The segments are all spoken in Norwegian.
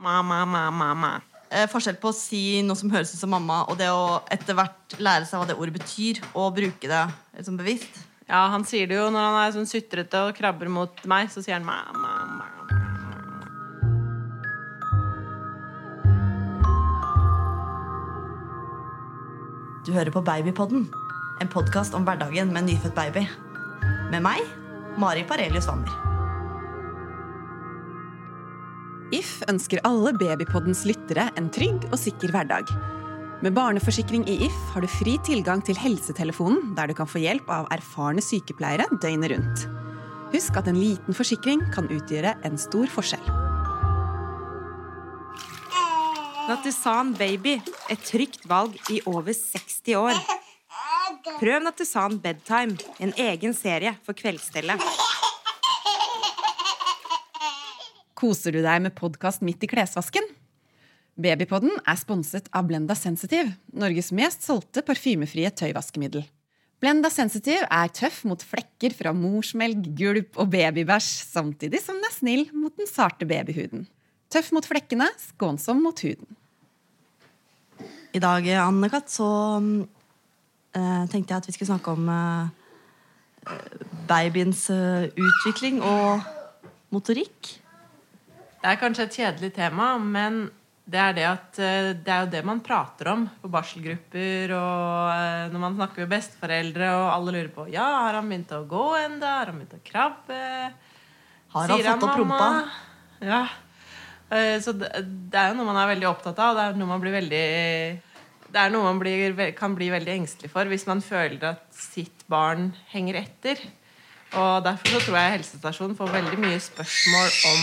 Ma-ma, ma-ma, ma. Eh, forskjell på å si noe som høres ut som mamma, og det å etter hvert lære seg hva det ordet betyr, og bruke det liksom bevisst. Ja, han sier det jo når han er sånn sutrete og krabber mot meg, så sier han ma-ma, ma. Du hører på Babypodden, en podkast om hverdagen med en nyfødt baby. Med meg, Mari Parelius Wammer. If ønsker alle Babypoddens lyttere en trygg og sikker hverdag. Med barneforsikring i If har du fri tilgang til helsetelefonen, der du kan få hjelp av erfarne sykepleiere døgnet rundt. Husk at en liten forsikring kan utgjøre en stor forskjell. Nattusan Baby, et trygt valg i over 60 år. Prøv Nattusan Bedtime, en egen serie for kveldsstellet. Koser du deg med podkast midt i klesvasken? Babypodden er sponset av Blenda Sensitive, Norges mest solgte parfymefrie tøyvaskemiddel. Blenda Sensitive er tøff mot flekker fra morsmelk, gulp og babybæsj, samtidig som den er snill mot den sarte babyhuden. Tøff mot flekkene, skånsom mot huden. I dag, Anne-Kat., så eh, tenkte jeg at vi skulle snakke om eh, babyens eh, utvikling og motorikk. Det er kanskje et kjedelig tema, men det er det at eh, det er jo det man prater om på barselgrupper og eh, når man snakker med besteforeldre, og alle lurer på Ja, har han begynt å gå enda? Har han begynt å krabbe? Har han Sier fått opp rumpa? Ja. Eh, Så det, det er jo noe man er veldig opptatt av, og det er noe man blir veldig det er noe man blir, kan bli veldig engstelig for hvis man føler at sitt barn henger etter. Og Derfor så tror jeg helsestasjonen får veldig mye spørsmål om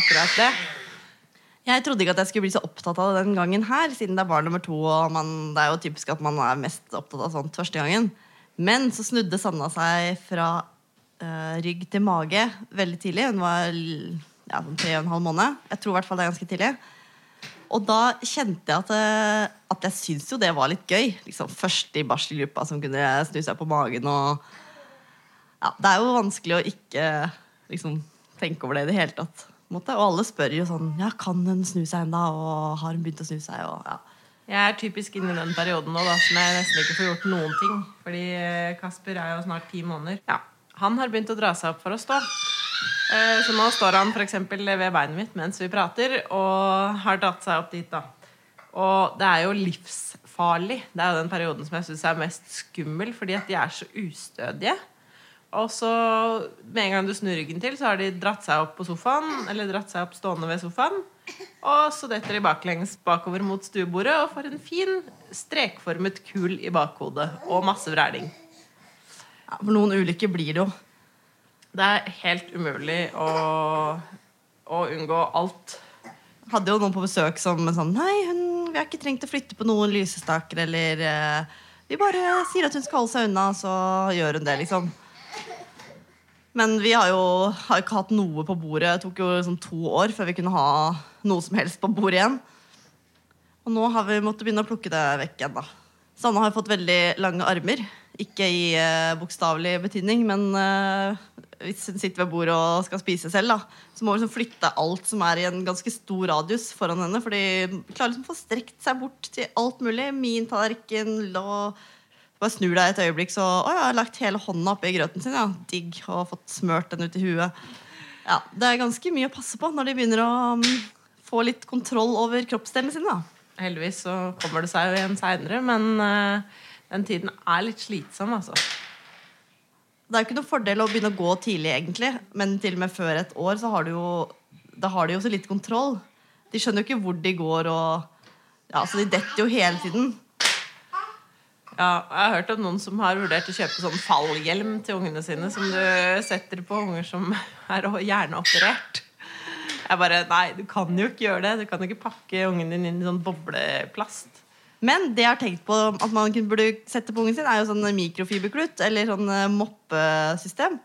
akkurat det. Jeg trodde ikke at jeg skulle bli så opptatt av det den gangen her, siden det er barn nummer to, og man, det er jo typisk at man er mest opptatt av sånt første gangen. Men så snudde Sanna seg fra uh, rygg til mage veldig tidlig. Hun var ja, sånn tre og en halv måned. Jeg tror i hvert fall det er ganske tidlig. Og da kjente jeg at, eh, at jeg syntes jo det var litt gøy. Liksom Først i barselgruppa som kunne snu seg på magen og ja, Det er jo vanskelig å ikke liksom, tenke over det i det hele tatt. måte. Og alle spør jo sånn Ja, kan hun snu seg ennå? Og har hun begynt å snu seg? Og, ja. Jeg er typisk inne i den perioden nå da, som jeg nesten ikke får gjort noen ting. Fordi eh, Kasper er jo snart ti måneder. Ja, Han har begynt å dra seg opp for å stå. Eh, Så nå står han eksempel ved beinet mitt mens vi prater, og har dratt seg opp dit. da. Og det er jo livsfarlig. Det er jo den perioden som jeg syns er mest skummel, fordi at de er så ustødige. Og så med en gang du snur ryggen til, så har de dratt seg opp på sofaen, eller dratt seg opp stående ved sofaen. Og så detter de baklengs bakover mot stuebordet og får en fin strekformet kul i bakhodet. Og masse vræling. Ja, for noen ulykker blir det jo. Det er helt umulig å, å unngå alt. Hadde jo noen på besøk som sånn Nei, hun, vi har ikke trengt å flytte på noen lysestaker, eller eh, Vi bare sier at hun skal holde seg unna, så gjør hun det, liksom. Men vi har jo har ikke hatt noe på bordet. Det tok jo liksom to år før vi kunne ha noe som helst på bordet igjen. Og nå har vi måttet begynne å plukke det vekk igjen, da. Sanne har fått veldig lange armer. Ikke i eh, bokstavelig betydning, men eh, hvis hun sitter ved bordet og skal spise selv, da, så må hun liksom flytte alt som er i en ganske stor radius foran henne. For de klarer liksom å få strekt seg bort til alt mulig. Min tallerken lå Bare snur deg et øyeblikk, så Å, jeg har lagt hele hånda oppi grøten sin. Ja. Digg. Og fått smørt den ut i huet. Ja, Det er ganske mye å passe på når de begynner å um, få litt kontroll over kroppsdelene sine. da. Heldigvis så kommer det seg jo igjen seinere, men uh, den tiden er litt slitsom, altså. Det er jo ikke noen fordel å begynne å gå tidlig, egentlig. Men til og med før et år så har du jo Da har de jo så litt kontroll. De skjønner jo ikke hvor de går, og Ja, så de detter jo hele tiden. Ja, jeg har hørt om noen som har vurdert å kjøpe sånn fallhjelm til ungene sine, som du setter på unger som er hjerneoperert. Jeg bare Nei, du kan jo ikke gjøre det. Du kan jo ikke pakke ungen din inn i sånn bobleplast. Men det jeg har tenkt på at man burde sette på ungen sin, er jo sånn mikrofiberklut eller sånn eh, moppesystem.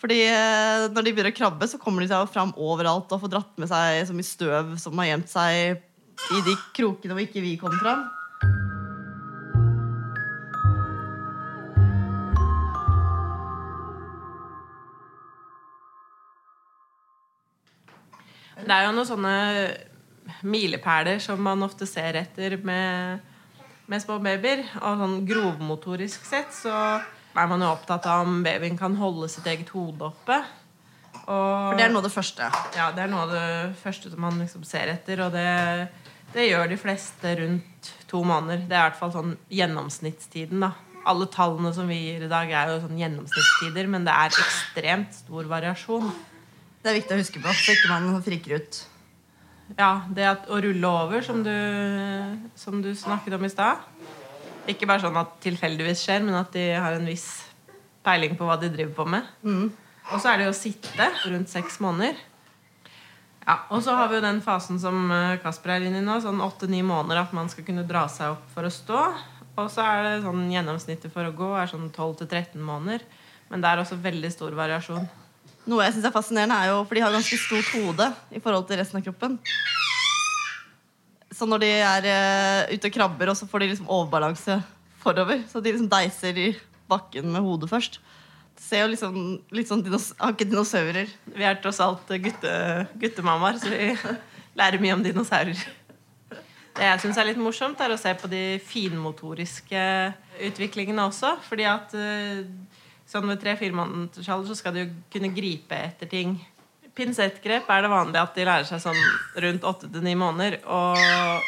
Fordi eh, når de begynner å krabbe, så kommer de seg jo fram overalt og får dratt med seg så mye støv som har gjemt seg i de krokene hvor ikke vi kom fram. Det er jo noen sånne milepæler som man ofte ser etter med, med små babyer. Og sånn grovmotorisk sett så er man jo opptatt av om babyen kan holde sitt eget hode oppe. Og, For det er noe av det første. ja, det er noe av det første som man liksom ser etter, og det, det gjør de fleste rundt to måneder. Det er i hvert fall sånn gjennomsnittstiden, da. Alle tallene som vi gir i dag, er jo sånn gjennomsnittstider, men det er ekstremt stor variasjon. Det er viktig å huske på, så ikke man friker ut. Ja, det at, å rulle over, som du, som du snakket om i stad. Ikke bare sånn at tilfeldigvis skjer, men at de har en viss peiling på hva de driver på med. Og så er det jo å sitte rundt seks måneder. Ja, Og så har vi jo den fasen som eh, Kasper er inne i nå, sånn åtte-ni måneder, at man skal kunne dra seg opp for å stå. Og så er det sånn gjennomsnittet for å gå er sånn 12-13 måneder. Men det er også veldig stor variasjon. Noe jeg synes er fascinerende, er jo for de har ganske stort hode i forhold til resten av kroppen. Så når de er uh, ute og krabber, og så får de liksom overbalanse forover. Så de liksom deiser i bakken med hodet først. Det ser jo liksom litt sånn dinos dinosaurer. Vi er tross alt gutte, guttemammaer, så vi lærer mye om dinosaurer. Det jeg syns er litt morsomt, er å se på de finmotoriske utviklingene også. Fordi at eh, sånn ved tre-fire måneders så skal du kunne gripe etter ting. Pinsettgrep er det vanlig at de lærer seg sånn rundt åtte til ni måneder. Og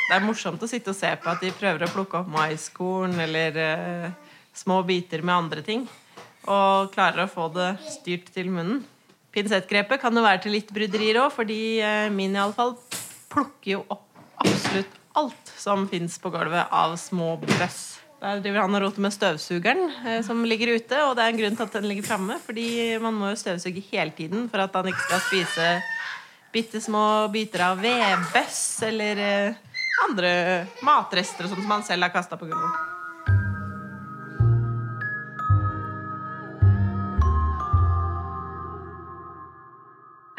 det er morsomt å sitte og se på at de prøver å plukke opp maiskorn eller eh, små biter med andre ting. Og klarer å få det styrt til munnen. Pinsettgrepet kan jo være til litt bryderier òg, fordi eh, min iallfall plukker jo opp absolutt alt som fins på gulvet av små bøss. Der driver han og roter med støvsugeren eh, som ligger ute, og det er en grunn til at den ligger framme, fordi man må jo støvsuge hele tiden for at han ikke skal spise bitte små biter av vedbøss eller eh, andre matrester som han selv har kasta på gulvet.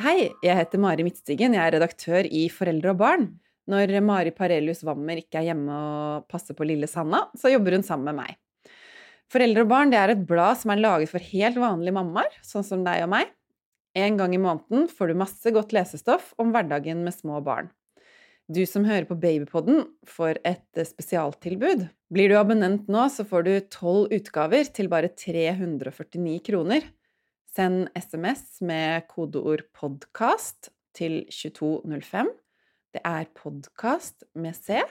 Hei, jeg heter Mari Midtstigen. Jeg er redaktør i Foreldre og barn. Når Mari Parelius Wammer ikke er hjemme og passer på lille Sanna, så jobber hun sammen med meg. Foreldre og barn det er et blad som er laget for helt vanlige mammaer, sånn som deg og meg. En gang i måneden får du masse godt lesestoff om hverdagen med små barn. Du som hører på Babypodden, får et spesialtilbud. Blir du abonnent nå, så får du tolv utgaver til bare 349 kroner. Send SMS med kodeord 'podkast' til 2205. Det er 'podkast' med C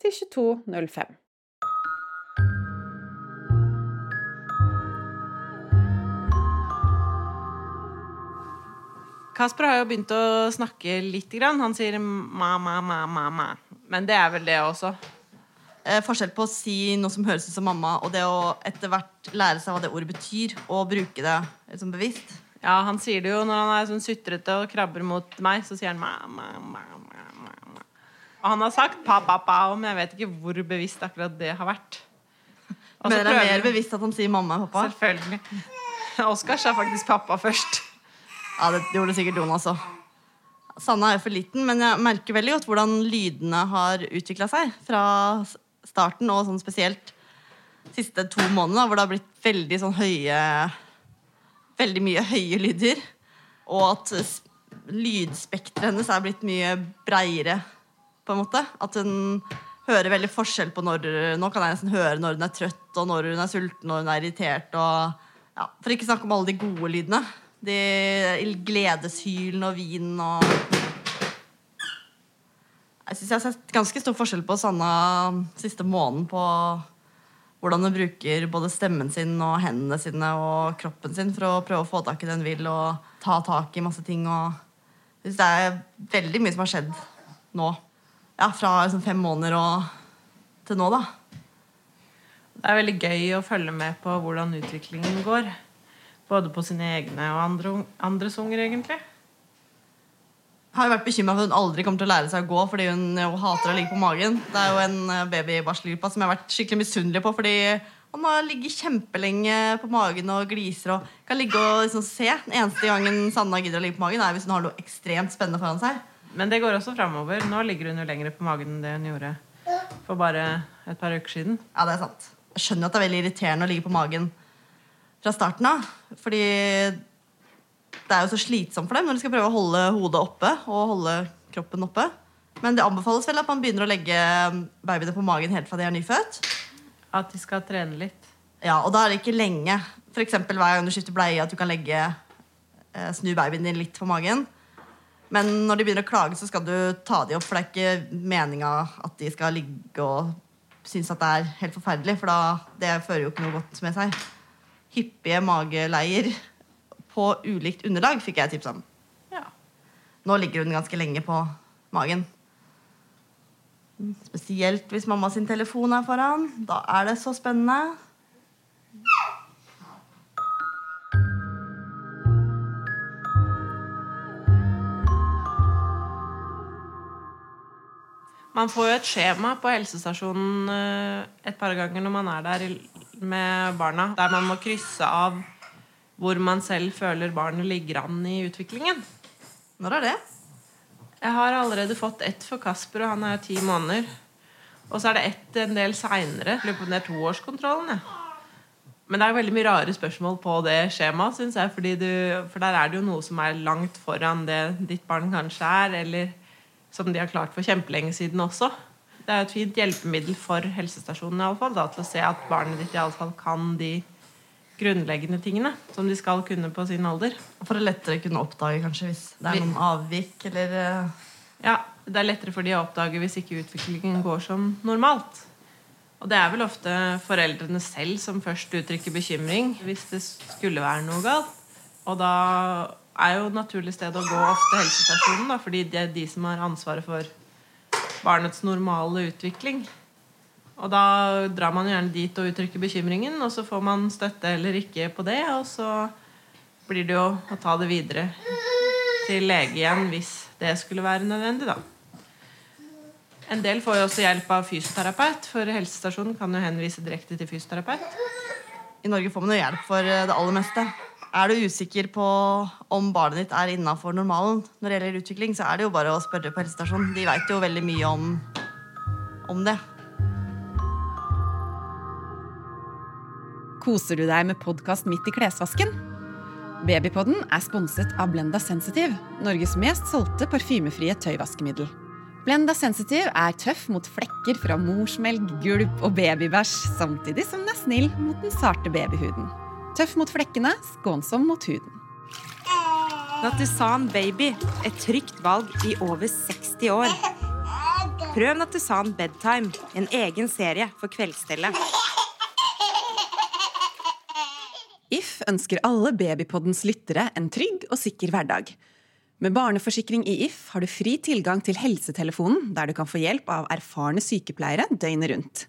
til 2205. Kasper har jo begynt å snakke litt. Grann. Han sier ma, ma, ma, ma, ma. Men det er vel det også. Eh, forskjell på å si noe som høres ut som mamma, og det å etter hvert lære seg hva det ordet betyr, og bruke det liksom bevisst. Ja, han sier det jo når han er sånn sutrete og krabber mot meg, så sier han ma, ma, ma, ma, ma, ma. Og han har sagt pa, pa, pa, men jeg vet ikke hvor bevisst akkurat det har vært. Og Men det er mer bevisst at han sier mamma og pappa. Selvfølgelig. Oskar sa faktisk pappa først. Ja, det gjorde sikkert Jonas òg. Sanna er jo for liten, men jeg merker veldig godt hvordan lydene har utvikla seg fra starten, og sånn spesielt siste to månedene, hvor det har blitt veldig sånn høye Veldig mye høye lyder. Og at lydspekteret hennes er blitt mye breiere, på en måte. At hun hører veldig forskjell på når Nå kan jeg nesten høre når hun er trøtt, og når hun er sulten, og hun er irritert. Og, ja, for ikke snakke om alle de gode lydene. De gledeshylen og vinen og Jeg syns jeg har sett ganske stor forskjell på Sanna siste måneden på hvordan hun bruker både stemmen sin og hendene sine og kroppen sin for å prøve å få tak i det hun vil, og ta tak i masse ting. Og jeg synes det er veldig mye som har skjedd nå. Ja, fra liksom fem måneder og til nå, da. Det er veldig gøy å følge med på hvordan utviklingen går. Både på sine egne og andre, andres unger, egentlig. Jeg har jo vært bekymra for at hun aldri kommer til å lære seg å gå fordi hun hater å ligge på magen. Det er jo en eh, baby i barselgruppa som jeg har vært skikkelig misunnelig på. Fordi han har ligget kjempelenge på magen og gliser og kan ligge og liksom se. Den eneste gangen Sanna gidder å ligge på magen, er hvis hun har noe ekstremt spennende foran seg. Men det går også framover. Nå ligger hun jo lenger på magen enn det hun gjorde for bare et par uker siden. Ja, det er sant. Jeg skjønner at det er veldig irriterende å ligge på magen fra starten av. Fordi det er jo så slitsomt for dem når de skal prøve å holde hodet oppe og holde kroppen oppe. Men det anbefales vel at man begynner å legge babyene på magen helt fra de er nyfødt. At de skal trene litt. Ja, Og da er det ikke lenge. F.eks. hver gang du skifter bleie, at du kan legge, eh, snu babyen din litt på magen. Men når de begynner å klage, så skal du ta de opp, for det er ikke meninga at de skal ligge og synes at det er helt forferdelig, for da, det fører jo ikke noe godt med seg. Hyppige mageleier på ulikt underlag fikk jeg tips om. Ja. Nå ligger hun ganske lenge på magen. Spesielt hvis mamma sin telefon er foran. Da er det så spennende. Man får jo et skjema på helsestasjonen eh, et par ganger når man er der med barna, der man må krysse av hvor man selv føler barnet ligger an i utviklingen. Når er det? Jeg har allerede fått ett for Kasper, og han er ti måneder. Og så er det ett en del seinere. Lurer på om det er toårskontrollen. Ja. Men det er veldig mye rare spørsmål på det skjemaet, syns jeg. Fordi du, for der er det jo noe som er langt foran det ditt barn kanskje er, eller som de har klart for kjempelenge siden også. Det er et fint hjelpemiddel for helsestasjonen i alle fall, da, til å se at barnet ditt i alle fall kan de grunnleggende tingene som de skal kunne på sin alder. For å lettere kunne oppdage kanskje hvis det er noen avvik eller eh, Ja, det er lettere for de å oppdage hvis ikke utviklingen går som normalt. Og det er vel ofte foreldrene selv som først uttrykker bekymring hvis det skulle være noe galt. Og da er jo et naturlig sted å gå ofte helsestasjonen, da, fordi det er de som har ansvaret for barnets normale utvikling. Og da drar man gjerne dit og uttrykker bekymringen, og så får man støtte eller ikke på det, og så blir det jo å ta det videre til lege igjen hvis det skulle være nødvendig, da. En del får jo også hjelp av fysioterapeut, for helsestasjonen kan jo henvise direkte til fysioterapeut. I Norge får man jo hjelp for eh, det aller meste. Er du usikker på om barnet ditt er innafor normalen når det gjelder utvikling, så er det jo bare å spørre på helsestasjonen. De veit jo veldig mye om, om det. Koser du deg med podkast midt i klesvasken? Babypodden er sponset av Blenda Sensitive, Norges mest solgte parfymefrie tøyvaskemiddel. Blenda Sensitive er tøff mot flekker fra morsmelk, gulp og babybæsj, samtidig som den er snill mot den sarte babyhuden. Tøff mot flekkene, skånsom mot huden. Nattusan Baby, et trygt valg i over 60 år. Prøv Nattusan Bedtime, en egen serie for kveldsstellet. If ønsker alle Babypoddens lyttere en trygg og sikker hverdag. Med barneforsikring i If har du fri tilgang til helsetelefonen, der du kan få hjelp av erfarne sykepleiere døgnet rundt.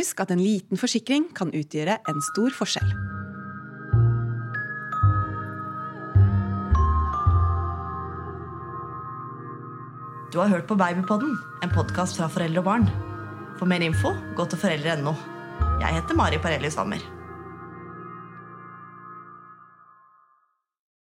Husk at en liten forsikring kan utgjøre en stor forskjell. Du har hørt på Babypodden, en podkast fra foreldre og barn. For mer info, gå til foreldre.no. Jeg heter Mari Parelli Stammer.